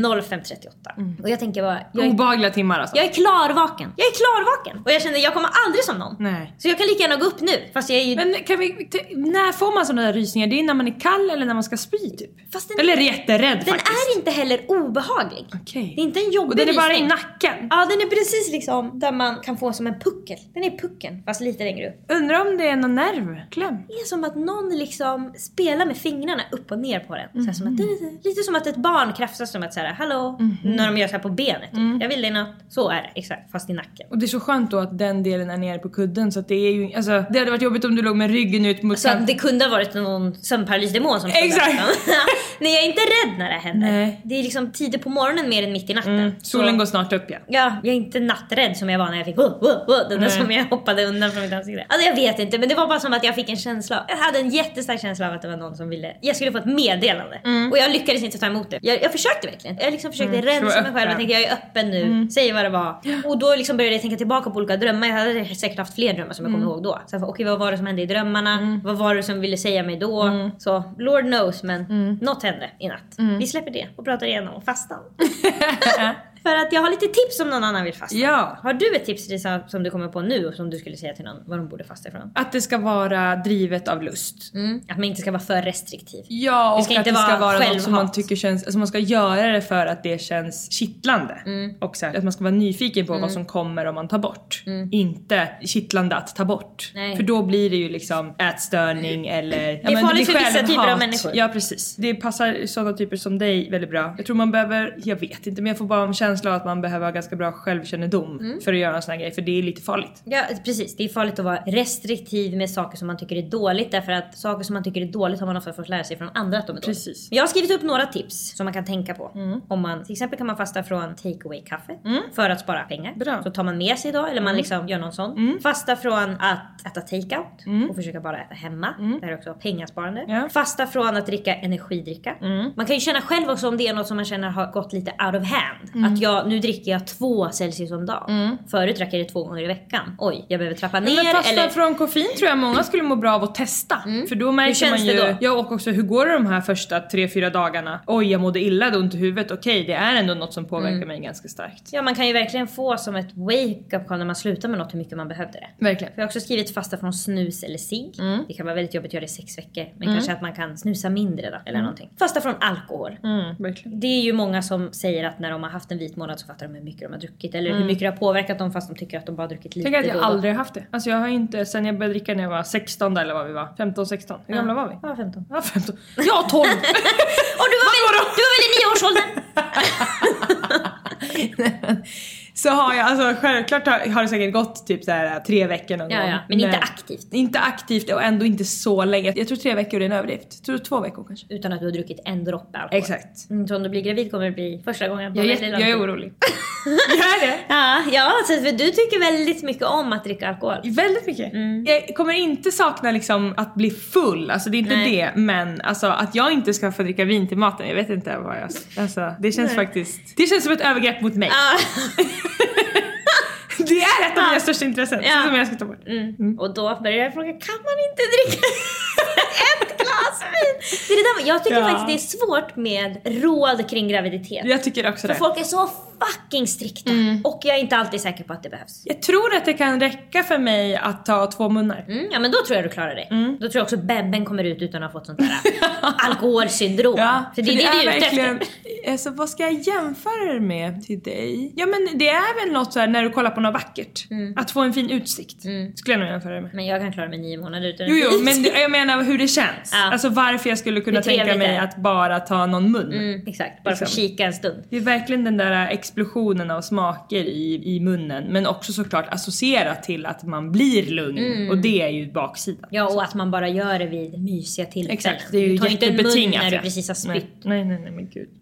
05.38. Och jag tänker bara, jag är, Obehagliga timmar alltså. jag är klarvaken. Jag är klarvaken. Och jag känner, jag kommer aldrig som någon. Nej. Så jag kan lika gärna gå upp nu. Fast jag är ju... Men kan vi, när får man sådana där rysningar? Det är när man är kall eller när man ska spy typ? Fast den, Eller är jätterädd den faktiskt. är inte heller obehaglig. Okej. Det är inte en jobbig Och den är bara i rysning. nacken. Ja, den är precis liksom där man kan få som en puckel. Den är pucken, fast lite längre upp. Undrar om det är någon nervkläm? Det är som att någon liksom spelar med fingrarna upp och ner på den. Så här, som att, lite som att ett barn krafsas som att säga hallå, när de gör så här på benet. Typ. Mm. Jag vill dig något. Så är det, exakt. Fast i nacken. Och det är så skönt då att den delen är nere på kudden så att det är ju, alltså det hade varit jobbigt om du låg med ryggen ut mot Så kanten. det kunde ha varit någon sömnparalysdemon som Exakt. *laughs* Nej, jag är inte rädd när det händer. Nej. Det är liksom tidigt på morgonen mer än mitt i natten. Mm, solen Så- går snart upp igen. Ja, jag är inte natträdd som jag var när jag fick oh, oh, oh, den där som jag hoppade undan från mitt ansikte. Alltså jag vet inte men det var bara som att jag fick en känsla. Jag hade en jättestark känsla av att det var någon som ville. Jag skulle få ett meddelande. Och jag lyckades inte ta emot det. Jag, jag försökte verkligen. Jag liksom försökte Mm, så rensa mig själv. Jag tänkte jag är öppen nu. Säger vad det var. Och då liksom började jag tänka tillbaka på olika drömmar. Jag hade säkert haft fler drömmar som jag kommer ihåg då. Så jag bara, okej vad var det som hände i drömmarna? Vad var det som ville säga mig då? Så Lord knows men något hände i natt. Vi släpper det och pratar igenom fastan. *laughs* *laughs* För att jag har lite tips om någon annan vill fasta. Ja. Har du ett tips Lisa som du kommer på nu och som du skulle säga till någon vad de borde fasta ifrån? Att det ska vara drivet av lust. Mm. Att man inte ska vara för restriktiv. Ja, Det och ska att det ska vara något som man tycker känns, alltså man ska göra det för att det känns kittlande. Mm. Och så här, att man ska vara nyfiken på vad som kommer om man tar bort. Inte kittlande att ta bort. Nej. För då blir det ju liksom ätstörning eller... Det är farligt för vissa typer av människor. Ja precis. Det passar sådana typer som dig väldigt bra. Jag tror man behöver, jag vet inte men jag får bara en känsla av att man behöver ha ganska bra självkännedom Mm. för att göra en sån här grej för det är lite farligt. Ja precis, det är farligt att vara restriktiv med saker som man tycker är dåligt därför att saker som man tycker är dåligt har man ofta fått lära sig från andra att de är dåligt. Precis. Jag har skrivit upp några tips som man kan tänka på. Mm. Om man, till exempel kan man fasta från take away kaffe för att spara pengar. Bra. Mm. Så tar man med sig då eller man liksom gör någon sån. Fasta från att äta takeout och försöka bara äta hemma. Det här är också pengasparande. Mm. Ja. Mm. Fasta från att dricka energidricka. Man kan ju känna själv också om det är något som man känner har gått lite out of hand. Mm. Att jag, nu dricker jag två Celsius om dagen. Förut drack jag det två gånger i veckan. Oj, jag behöver trappa ner. Men fasta eller... från koffein tror jag många skulle må bra av att testa. För då märker känns man det ju... då? Ja och också hur går det de här första 3-4 dagarna? Oj jag mådde illa, hade ont i huvudet. Okej det är ändå något som påverkar Mm. mig ganska starkt. Ja, man kan ju verkligen få som ett wake-up call när man slutar med något hur mycket man behövde det. Verkligen. För jag har också skrivit fasta från snus eller cigg. Mm. Det kan vara väldigt jobbigt att göra det i sex veckor. Men kanske att man kan snusa mindre då, eller någonting. Fasta från alkohol. Mm, verkligen. Det är ju många som säger att när de har haft en vit månad så fattar de hur mycket de har druckit. Eller Mm. hur mycket det har påverkat dem fast de tycker att de bara har druckit lite. Tänk att jag då aldrig haft det. Alltså jag har inte, sen jag började dricka när jag var 16 eller vad vi var. 15-16. Hur gamla var vi? Ja, 15. Ja 15. Ja 12! *laughs* Och du var, *laughs* väl, du var väl i nioårsåldern? *laughs* så har jag, alltså självklart har, har det säkert gått typ så här tre veckor någon Ja, gång. ja. Men inte aktivt. Inte aktivt och ändå inte så länge. Jag tror tre veckor är en överdrift. Jag tror två veckor kanske. Utan att du har druckit en droppe alkohol. Exakt. Mm, så om du blir gravid kommer det bli första gången på Jag är, väldigt lång jag är orolig. *laughs* är det. Ja, ja för du tycker väldigt mycket om att dricka alkohol. Väldigt mycket. Jag kommer inte sakna liksom att bli full, alltså det är inte Nej. det. Men alltså att jag inte ska få dricka vin till maten, jag vet inte vad jag... Alltså det känns Nej. faktiskt... Det känns som ett övergrepp mot mig. Ja. *laughs* *laughs* Det är ett av mina största intressen Ja. som jag ska ta bort. Mm. Och då börjar jag fråga, kan man inte dricka *laughs* ett Det är det där, jag tycker Ja. faktiskt det är svårt med råd kring graviditet. Jag tycker också För det. folk är så fucking strikta. Och jag är inte alltid säker på att det behövs. Jag tror att det kan räcka för mig att ta två munnar. Mm, ja men då tror jag du klarar det. Då tror jag också bebben kommer ut utan att ha fått sånt där *laughs* alkoholsyndrom. för det är det, du är ute efter. Alltså vad ska jag jämföra det med till dig? Ja men det är väl något så här när du kollar på något vackert. Att få en fin utsikt. Skulle jag nog jämföra det med. Men jag kan klara mig nio månader utan Jo, jo, men det- jag menar hur det känns. Ja. Alltså varför jag skulle kunna tänka mig att bara ta någon mun. Mm, exakt, bara Liksom. kika en stund. Det är verkligen den där explosionen av smaker i, i munnen. Men också såklart associerat till att man blir lugn. Mm. Och det är ju baksidan. Ja och att man bara gör det vid mysiga tillfällen. Exakt, det är ju du jättebetingat. när du ja. precis har spytt. Nej, nej, nej, nej men gud. *laughs*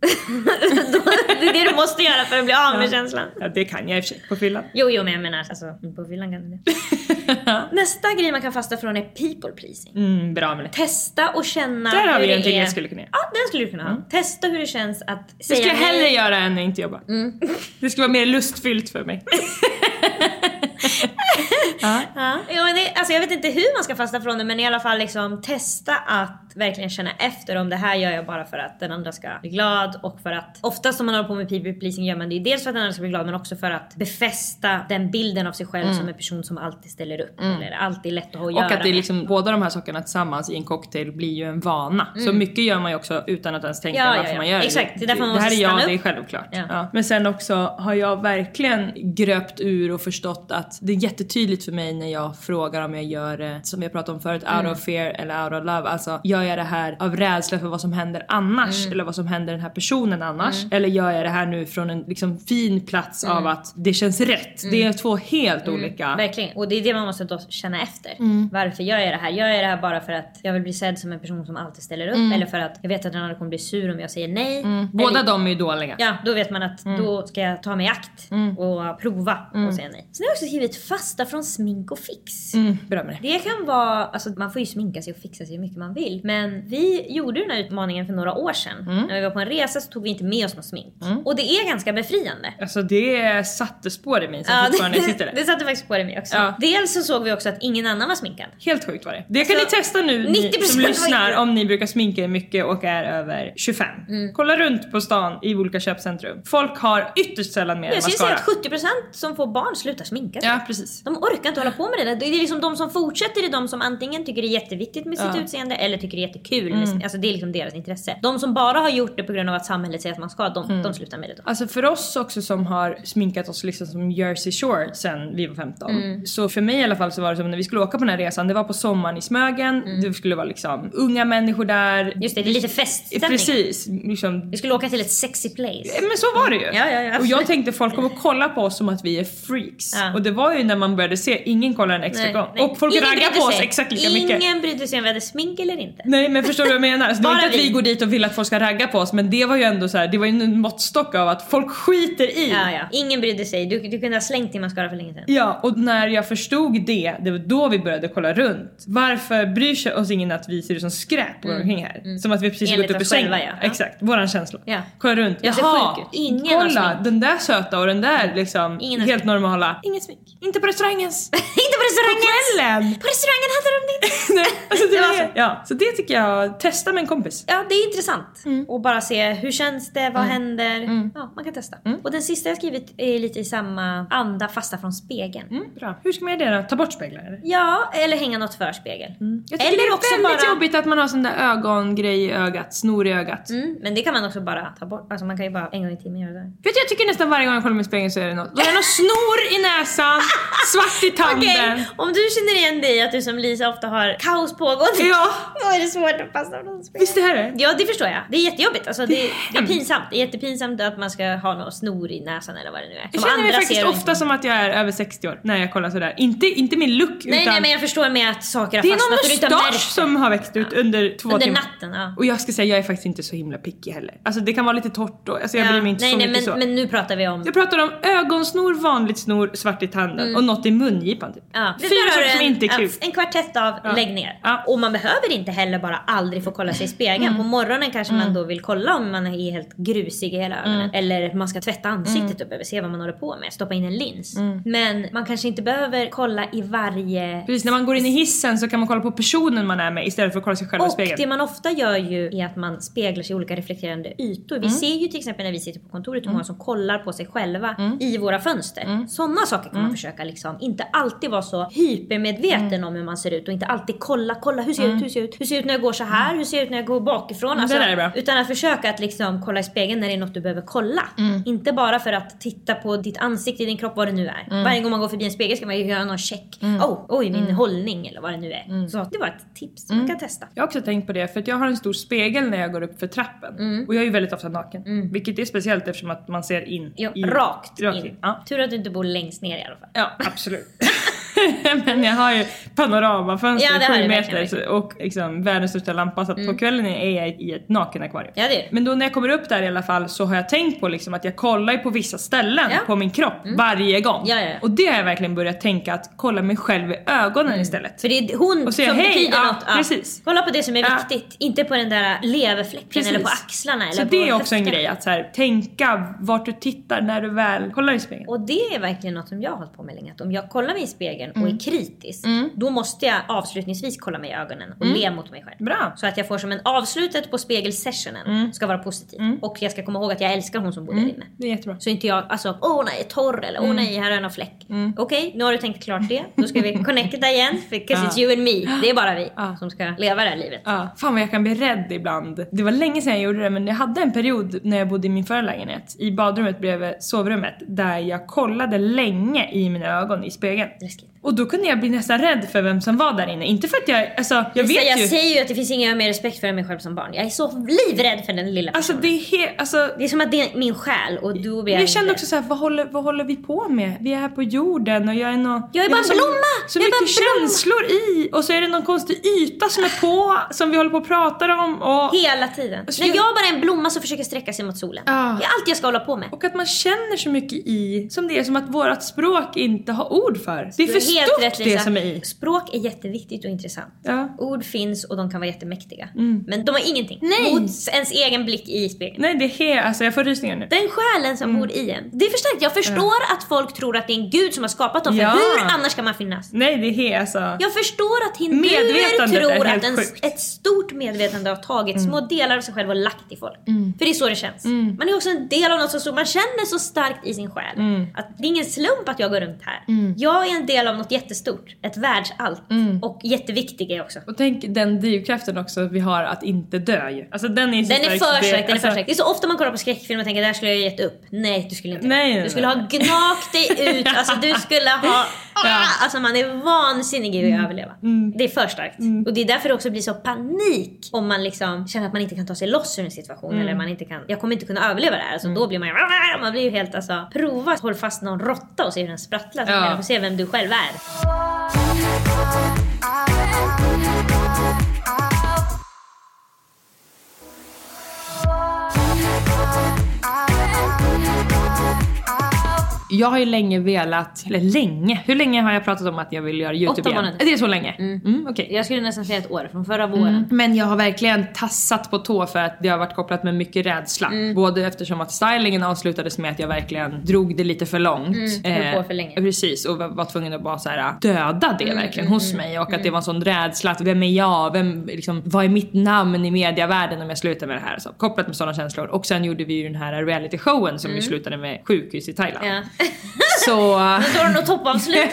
Det är det du måste göra för att bli av med känslan. Ja, det kan jag i och för sig på fyllan. Jo, jo, men jag menar alltså på fyllan kan du det. *laughs* *laughs* Nästa grej man kan fasta från är people pleasing. Mm, bra med det. Testa och känna Där har vi en det till jag skulle kunna göra. Ja, den skulle du kunna ha. Testa hur det känns att Det säga skulle jag hellre nej. göra än att inte jobba. *laughs* Det skulle vara mer lustfyllt för mig. *laughs* Ja, ja, men det, alltså jag vet inte hur man ska fasta från det men i alla fall liksom testa att verkligen känna efter om det här gör jag bara för att den andra ska bli glad och för att oftast om man håller på med people pleasing gör man det ju dels för att den andra ska bli glad men också för att befästa den bilden av sig själv som en person som alltid ställer upp eller alltid lätt att ha att Och göra att det är liksom, båda de här sakerna tillsammans i en cocktail blir ju en vana. Så mycket gör man ju också utan att ens tänka Mm. Ja, ja, varför ja. man gör Exakt, det är därför man det här måste är jag, stanna det är upp. självklart. Ja. Ja. Men sen också har jag verkligen gröpt ur och förstått att det är jättetydligt för mig när jag frågar om jag gör det, som jag pratade om förut, out Mm. of fear eller out of love. Alltså gör jag det här av rädsla för vad som händer annars Mm. eller vad som händer den här personen annars? Eller gör jag det här nu från en liksom fin plats Mm. av att det känns rätt? Det är två helt olika. Verkligen. Och det är det man måste då känna efter. Mm. Varför gör jag det här? Gör jag det här bara för att jag vill bli sedd som en person som alltid ställer upp? Eller för att jag vet att den andra kommer bli sur om jag säger nej? Mm. Båda Eller, de är ju dåliga. Ja, då vet man att Mm. då ska jag ta mig i akt och prova och säga nej. Sen har jag också skrivit fasta från smink och fix. Mm, bra med det. Det kan vara, alltså man får ju sminka sig och fixa sig hur mycket man vill. Men vi gjorde den här utmaningen för några år sedan. Mm. När vi var på en resa så tog vi inte med oss något smink. Och det är ganska befriande. Alltså det satte spår i mig som fortfarande sitter *laughs* där. det satte faktiskt på det mig också. Ja. Dels så såg vi också att ingen annan var sminkad. Helt sjukt var det. Det kan Så ni testa nu ni 90% som lyssnar om ni brukar sminka er mycket och är över 25. Mm. Kolla runt på stan i olika köpcentrum. Folk har ytterst sällan med Jag skulle säga att 70% som får barn slutar sminka sig. Ja precis. De orkar inte hålla på med det där. Det är liksom de som fortsätter är de som antingen tycker det är jätteviktigt med sitt Ja. utseende eller tycker det är jättekul. Mm. Alltså det är liksom deras intresse. De som bara har gjort det på grund av att samhället säger att man ska, de, Mm. de slutar med det då. Alltså för oss också som har sminkat oss liksom som Jersey Shore sen vi var 15. Mm. Så för mig i alla fall så var det som när vi skulle åka på den här resan, det var på sommaren i Smögen, det skulle vara liksom unga människor där. Mm. Just det, det är lite feststämning. Precis, liksom Vi skulle åka till ett sexy place. Men så var det ju. Ja, ja, ja. Och jag tänkte folk kommer kolla på oss som att vi är freaks. Ja. Och det var ju när man började se, ingen kollar en extra Nej, gång. nej. Och folk Ingen brydde på oss exakt lika Ingen mycket. brydde sig om vi hade smink eller inte. Nej men förstår du vad jag menar? Alltså, det Bara inte att vi går dit och vill att folk ska ragga på oss men det var ju ändå så här, det var ju en måttstock av att folk skiter i. Ja, ja. Ingen brydde sig. Du, du kunde ha slängt din mascara för länge sedan. Ja, och när jag förstod det, det var då vi började kolla runt. Varför bryr sig oss ingen att vi ser ut som skräp går omkring här? Som att vi precis har Mm. Enligt gått upp ur sängen. ja. Exakt, våran känsla. Ja. Kolla runt. Jaha. Ingen kolla den där söta och den där liksom Ingen helt normala. Ingen smink. Inte på restaurangens. *laughs* inte på restaurangen! På kvällen! På restaurangen hade de det inte! *laughs* Nej, alltså det Det var, så. ja, så det tycker jag, testa med en kompis. Ja, det är intressant. Mm. Och bara se hur känns det, vad händer? Ja, man kan testa. Mm. Och den sista jag skrivit är lite i samma anda, fasta från spegeln. Mm, bra. Hur ska man göra det då? Ta bort speglar? Ja, eller hänga något för spegel. Jag tycker Eller det är också väldigt bara- jobbigt att man har sån där ögongrej i ögat, snor i ögat. Mm, men det kan man också bara ta bort. Alltså man kan ju bara en gång i timmen göra det. Vet du, jag tycker nästan varje gång jag kollar mig i spegeln så är det något. Då är det något snor i näsan, *laughs* svart i tanden. Okej, om du känner igen dig att du som Lisa ofta har kaos pågående. Ja, Då är det svårt att fasta från spegeln. visst är det? Ja det förstår jag. Det är jättejobbigt. Alltså, det, det, är pinsamt. Det är jättepinsamt att man ska ha något snor i näsan eller vad det nu är. Jag känner mig faktiskt ofta inte- som att jag är över 60 år när jag kollar sådär. Inte, inte min look Nej utan nej men jag förstår med att saker har det är fastnat och du någon inte har märkt det. som har växt ut under två Under timmar. natten. Ja. Och jag ska säga, jag är faktiskt inte så himla picky heller. Alltså det kan vara lite torrt och alltså jag bryr mig inte nej, så nej, mycket men, så. men nu pratar vi om... Jag pratar om ögonsnor, vanligt snor, svart i tanden och något i mungipan typ. Ja, det Fyra saker som inte är kul. En kvartett av lägg ner. Ja. Och man behöver inte heller bara aldrig få kolla sig i spegeln. Mm. På morgonen kanske man då vill kolla om man är helt grusig i hela Mm. ögonen. Eller man ska tvätta ansiktet och behöver se vad man håller på med. Stoppa in en lins. Mm. Men man kanske inte behöver kolla i varje... Precis, när man går in i hissen så kan man kolla på personen man är med istället för att kolla sig själv i Och spegeln. det man ofta gör ju är att man speglar sig i olika reflekterande ytor. Mm. Vi ser ju till exempel när vi sitter på kontoret hur många som kollar på sig själva Mm. i våra fönster. Sådana saker kan man försöka liksom inte alltid vara så hypermedveten Mm. om hur man ser ut och inte alltid kolla, kolla hur ser jag ut, hur ser jag ut, hur ser jag ut när jag går så här, hur ser jag ut när jag går bakifrån. Alltså, är bra. Utan att försöka att liksom kolla i spegeln när det är något du behöver kolla. Mm. Inte bara för att titta på ditt ansikte, din kropp, vad det nu är. Mm. Varje gång man går förbi en spegel ska man ju göra någon check. Oh, oj, min hållning eller vad det nu är. Mm. Så det var ett tips man kan testa. Jag har också tänkt på det för jag har en stor spegel när jag går upp för trappen. Mm. Och jag är ju väldigt ofta naken. Vilket är speciellt eftersom att man ser in Ja, i... rakt, rakt in. in. Ja. Tur att du inte bor längst ner i alla fall. ja, absolut. *laughs* *laughs* men jag har ju panoramafönster Ja, sju meter och liksom världens största lampa så att på kvällen är jag i ett nakenakvarium. Ja, det är. Men då när jag kommer upp där i alla fall så har jag tänkt på liksom att jag kollar på vissa ställen Ja. Mm. på min kropp varje gång. Ja, ja. Och det har jag verkligen börjat tänka att kolla mig själv i ögonen istället. För det är hon Och säga som hej, betyder något. Ja. precis. Kolla på det som är viktigt, inte på den där leverfläcken Precis. eller på axlarna eller Så på det är också en höfterna. grej att så här, tänka vart du tittar när du väl kollar i spegeln. Och det är verkligen något som jag har hållit på med länge. Att om jag kollar mig i spegeln och Mm. är kritisk, då måste jag avslutningsvis kolla mig i ögonen och le mot mig själv. Mm. Bra. Så att jag får som en avslutet på spegelsessionen Mm. ska vara positiv. Och jag ska komma ihåg att jag älskar hon som bor där inne. Det är jättebra. Så inte jag, alltså åh nej, torr eller Mm. åh nej, här är en fläck. Okej, nu har du tänkt klart det. Då ska vi connecta igen, because it's you and me. Det är bara vi som ska leva det här livet. Ja, fan vad jag kan bli rädd ibland. Det var länge sedan jag gjorde det men jag hade en period när jag bodde i min förra lägenhet i badrummet bredvid sovrummet där jag kollade länge i mina ögon i spegeln. Läskigt. Och då kunde jag bli nästan rädd för vem som var där inne. Inte för att jag, alltså jag Jag, vet jag ju. säger ju att det finns ingen jag har mer respekt för än mig själv som barn. Jag är så livrädd för den lilla Alltså personen. det är helt, alltså. Det är som att det är min själ och då blir Jag, jag, kände också såhär, vad håller, vad håller vi på med? Vi är här på jorden och jag är nå... Jag är bara en så, blomma! Så mycket känslor i och så är det någon konstig yta som är på som vi håller på och pratar om och... Hela tiden. Alltså, När jag- jag bara är en blomma som försöker sträcka sig mot solen. Ja. Det är allt jag ska hålla på med. Och att man känner så mycket i, som det är som att vårt språk inte har ord för. Det är för stort rätt, det som är i. Språk är jätteviktigt och intressant. Ja. Ord finns och de kan vara jättemäktiga. Men de har ingenting Nej. mot ens egen blick i spegeln. Nej det är helt, alltså jag får rysningar nu. Den själen som Mm. bor i en. Det är för starkt. Jag förstår att folk tror att det är en gud som har skapat dem. För Ja. hur annars ska man finnas? Nej det är helt alltså. Jag förstår att hinduer tror att en. Mm. ett stort medvetande har tagit små delar av sig själv och lagt i folk. För det är så det känns. Man är också en del av något så stort. Man känner så starkt i sin själ Mm. att det är ingen slump att jag går runt här. Jag är en del av något jättestort. Ett världsallt. Mm. Och jätteviktig är också. Och tänk den drivkraften också vi har att inte dö ju. Alltså den är så Den är för stark, den är alltså, för stark. Det är så ofta man kollar på skräckfilm och tänker där skulle jag gett upp. Nej, du skulle inte Nej, Du skulle ha gnagt dig ut, *laughs* alltså du skulle ha... Ja. Mm. Alltså man är vansinnig i att överleva. Det är för starkt. Och det är därför det också blir så panik om man liksom känner att man inte kan ta sig loss ur en situation Mm. eller man inte kan... Jag kommer inte kunna överleva det här. Alltså då blir man ju... *laughs* Man blir ju helt alltså... Prova att hålla fast någon råtta och se hur den sprattlar så Ja. kan du få se vem du själv är. Jag har ju länge velat, eller länge, hur länge har jag pratat om att jag vill göra YouTube Åtta igen? månader. Det är så länge? Mm. okej. Jag skulle nästan säga ett år, från förra våren. Men jag har verkligen tassat på tå för att det har varit kopplat med mycket rädsla. Mm. Både eftersom att stylingen avslutades med att jag verkligen drog det lite för långt. Mm, höll på för länge. Precis, och var, tvungen att bara så här, döda det Mm, verkligen hos mig. Och att det var en sån rädsla att vem är jag? Vem, liksom, vad är mitt namn i mediavärlden om jag slutar med det här? Så, kopplat med sådana känslor. Och sen gjorde vi ju den här reality showen som ju slutade med sjukhus i Thailand. Mm. Ja. Så... *laughs* Då står det nog toppavslut.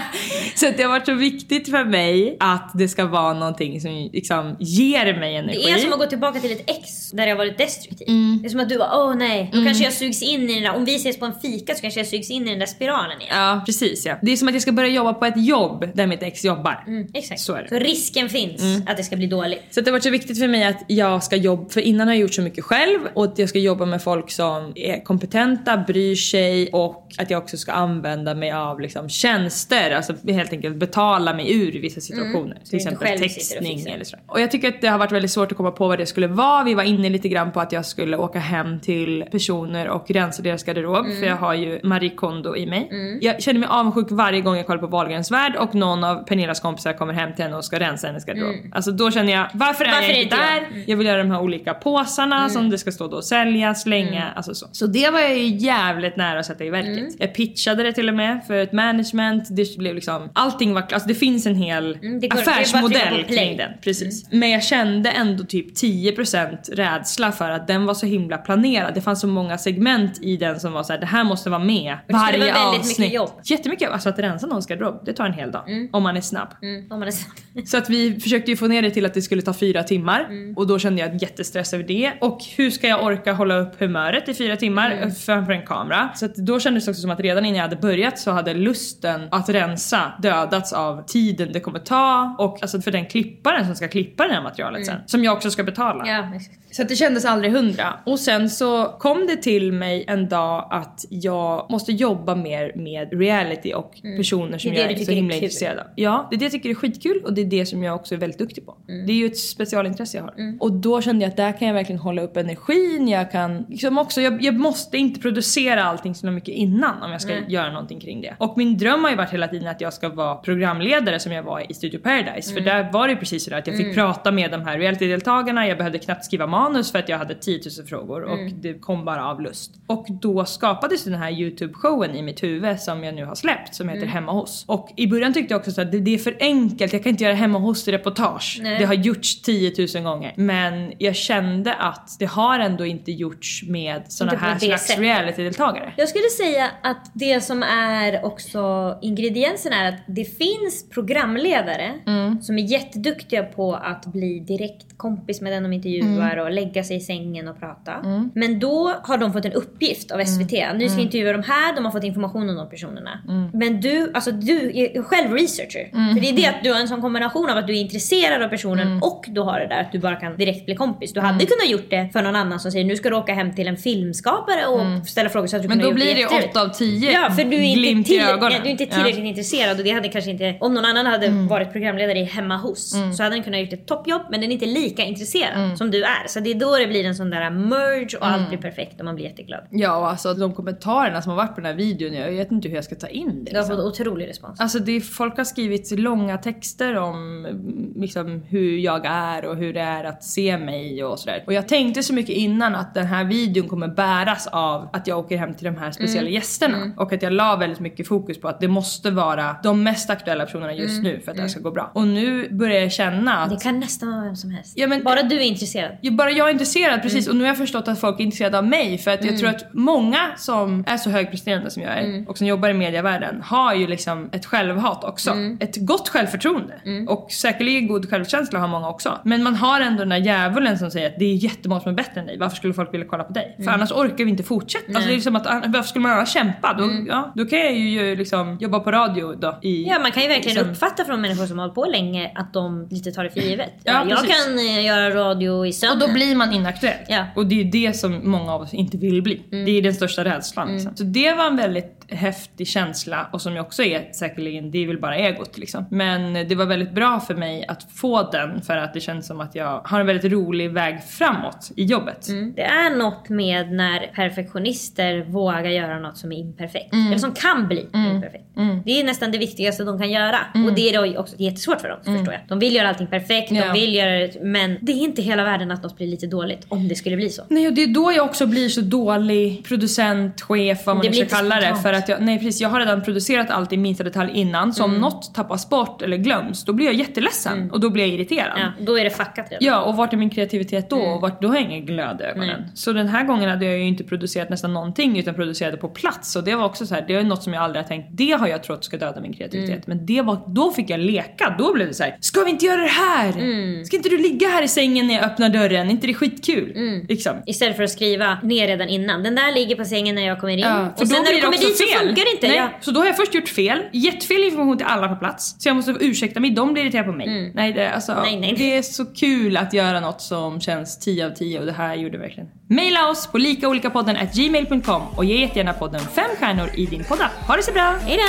*laughs* så det har varit så viktigt för mig att det ska vara någonting som liksom ger mig energi. Det är som att gå tillbaka till ett ex där jag varit destruktiv. Mm. Det är som att du bara åh nej, då kanske jag sugs in i den där, om vi ses på en fika så kanske jag sugs in i den där spiralen igen. Ja, precis ja. Det är som att jag ska börja jobba på ett jobb där mitt ex jobbar. Mm, exakt. Så. Så risken finns att det ska bli dåligt. Så det har varit så viktigt för mig att jag ska jobba, för innan har jag gjort så mycket själv och att jag ska jobba med folk som är kompetenta, bryr sig och att jag också ska använda mig av liksom tjänster, alltså helt enkelt betala mig ur vissa situationer. Till du inte exempel textning eller så. Och jag tycker att det har varit väldigt svårt att komma på vad det skulle vara. Vi var inne lite grann på att jag skulle åka hem till personer och rensa deras garderob för jag har ju Marie Kondo i mig. Jag känner mig avundsjuk varje gång jag kollar på Wahlgrens värld och någon av Pernillas kompisar kommer hem till henne och ska rensa hennes garderob. Alltså då känner jag, varför är Varför jag inte inte där? jag? Jag vill göra de här olika påsarna som det ska stå då och sälja, slänga, alltså så. Så det var jag ju jävligt nära att sätta i verket. Jag pitchade det till och med för ett management, det blev liksom, allting var alltså det finns en hel Mm, det går- det affärsmodell kring den. Precis. Men jag kände ändå typ 10% rädsla för att den var så himla planerad. Det fanns så många segment i den som var så här: det här måste vara med. det skulle Varje vara väldigt avsnitt. mycket jobb. Jättemycket. Alltså att rensa någons garderob, det tar en hel dag. Om man är snabb. Mm, om man är snabb. *laughs* Så att vi försökte ju få ner det till att det skulle ta fyra timmar Mm. och då kände jag jättestress över det. Och hur ska jag orka hålla upp humöret i fyra timmar Mm. framför en kamera? Så att då kändes det också som att redan innan jag hade börjat så hade lusten att rensa dödats av tiden det kommer ta och alltså för den klipparen som ska klippa det här materialet sen. Som jag också ska betala. Mm. Så det kändes aldrig hundra. Och sen så kom det till mig en dag att jag måste jobba mer med reality och personer som Mm. Är det jag är så är himla kul. intresserad av. Ja, det är det jag tycker är skitkul och det är det som jag också är väldigt duktig på. Mm. Det är ju ett specialintresse jag har. Och då kände jag att där kan jag verkligen hålla upp energin, jag kan liksom också, jag, jag måste inte producera allting så mycket innan om jag ska göra någonting kring det. Och min dröm har ju varit hela tiden att jag ska vara programledare som jag var i Studio Paradise. För där var det ju precis sådär att jag fick prata med de här reality-deltagarna, jag behövde knappt skriva manus för att jag hade 10 000 frågor och det kom bara av lust. Och då skapades den här YouTube-showen i mitt huvud som jag nu har släppt som heter Hemma hos. Och i början tyckte jag också så att det, det är för enkelt, jag kan inte göra hemma hos reportage. Nej. Det har gjorts 10 000 gånger. Men jag kände att det har ändå inte gjorts med på här slags reality-deltagare. Jag skulle säga att det som är också ingrediensen är att det finns programledare Mm. som är jätteduktiga på att bli direkt kompis med den de intervjuar Mm. och lägga sig i sängen och prata. Men då har de fått en uppgift av SVT. Mm. Nu ska jag intervjua de här, de har fått information om de personerna. Men du, alltså du är själv researcher. Mm. För det är det att du har en sån kombination av att du är intresserad av personen och du har det där att du bara kan direkt bli kompis. Du Mm. hade kunnat gjort det för någon annan som säger nu ska du åka hem till en filmskapare och ställa frågor så att du Mm. Men då gjort blir det jättetrevligt. 8 av 10 Ja, för du är glimt inte, i till, ögonen. ja, du är inte Ja. tillräckligt intresserad och det hade kanske inte, om någon annan hade varit programledare i Hemma hos så hade den kunnat gjort ett toppjobb men den är inte lika intresserad som du är. Så det är då det blir en sån där merge och allt blir perfekt och man blir jätteglad. Ja, och alltså de kommentarerna som har varit på den här videon, jag vet inte hur jag ska ta in det. Du har liksom. fått otrolig respons. Alltså det, folk har skrivit långa texter om mm, liksom, hur jag är och hur det är att se mig och sådär. Och jag tänkte så mycket innan att den här videon kommer bäras av att jag åker hem till de här speciella gästerna. Och att jag la väldigt mycket fokus på att det måste vara de mest aktuella personerna just nu för att det här ska gå bra. Och nu börjar jag känna att Det kan nästan vara vem som helst. Ja, men- Bara du är intresserad. Ja, bara jag är intresserad precis och nu har jag förstått att folk är intresserade av mig för att jag tror att många som är så högpresterande som jag är och som jobbar i medievärlden har ju liksom ett självhat också. Ett gott självförtroende och säkerligen god självkänsla har många också. Men man har ändå den där djävulen som säger att det är jättemånga som är bättre än dig. Varför skulle folk vilja kolla på dig? För annars orkar vi inte fortsätta. Alltså det är som att ah, varför skulle man annars kämpa? Då, ja, då kan jag ju liksom jobba på radio då i... Ja man kan ju verkligen liksom- uppfatta från människor som har hållit på länge att de lite tar det för givet. Ja, jag precis. kan eh, göra radio i Och sömnen. då blir man inaktuell. Ja. Och det är ju det som många av oss inte vill bli. Det är den största rädslan. Liksom. Så det var en väldigt häftig känsla och som jag också är säkerligen, det är väl bara egot liksom. Men det var väldigt bra för mig att få den för att det känns som att jag har en väldigt rolig väg framåt i jobbet. Det är något med när perfektionister vågar göra något som är imperfekt. Mm. Eller som kan bli imperfekt. Det är nästan det viktigaste de kan göra. Och det är då också jättesvårt för dem, förstår jag. De vill göra allting perfekt, Mm. Ja. de vill göra men det är inte hela världen att något blir lite dåligt. Om det skulle bli så. Nej och det är då jag också blir så dålig producent, chef, vad man nu ska kalla det. För att jag, nej precis, jag har redan producerat allt i minsta detalj innan. Så om något tappas bort eller glöms, då blir jag jätteledsen och då blir jag irriterad. Ja, då är det fuckat redan. Ja, och vart är min kreativitet då? Och vart, då har jag ingen glöd i ögonen. Nej. Så den här gången hade jag ju inte producerat nästan någonting utan producerade på plats. Och det var också så här, det är något som jag aldrig har tänkt, det har jag trott ska döda min kreativitet. Men det var, då fick jag leka, då blev det så här: ska vi inte göra det här? Ska inte du ligga här i sängen när jag öppnar dörren? Är inte det skitkul? Liksom. Istället för att skriva ner redan innan. Den där ligger på sängen när jag kommer in. Ja, och sen när du kommer dit så fel. funkar det inte. Nej, Ja. Så då har jag först gjort fel, gett fel information till alla på plats. Så jag måste ursäkta mig, de blir irriterade på mig. Nej, det, alltså, Mm. Nej, nej. det är så kul att göra något som känns 10 av 10 och det här gjorde verkligen. Maila oss på likaolikapodden at gmail.com och ge jättegärna podden fem stjärnor i din poddapp. Ha det så bra! Hejdå!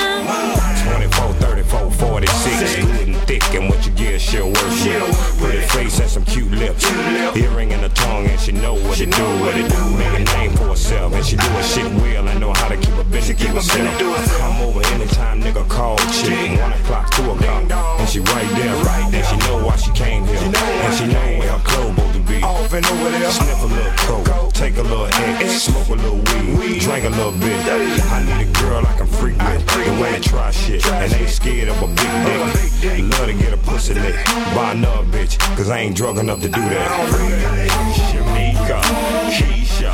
24, 34, 46. And thick, and what you get, she'll work with. Pretty face and some cute lips. Earring in the tongue, and she know what to do. What it do. Make a name for herself, and she do her shit well. And know how to keep a business to herself. Come over anytime, nigga, call chick. One o'clock, two o'clock, and she right there. Right there. she know why she came here, and she know where her clothes supposed to be. Off and over there. Sniff a little coke, take a little X, smoke a little weed, drink a little bit. I need a girl I can freak with, the way they try shit, and they scared of a big dick. Love to get a pussy lick, buy another bitch, cause I ain't drunk enough to do that. Shamika, Keisha,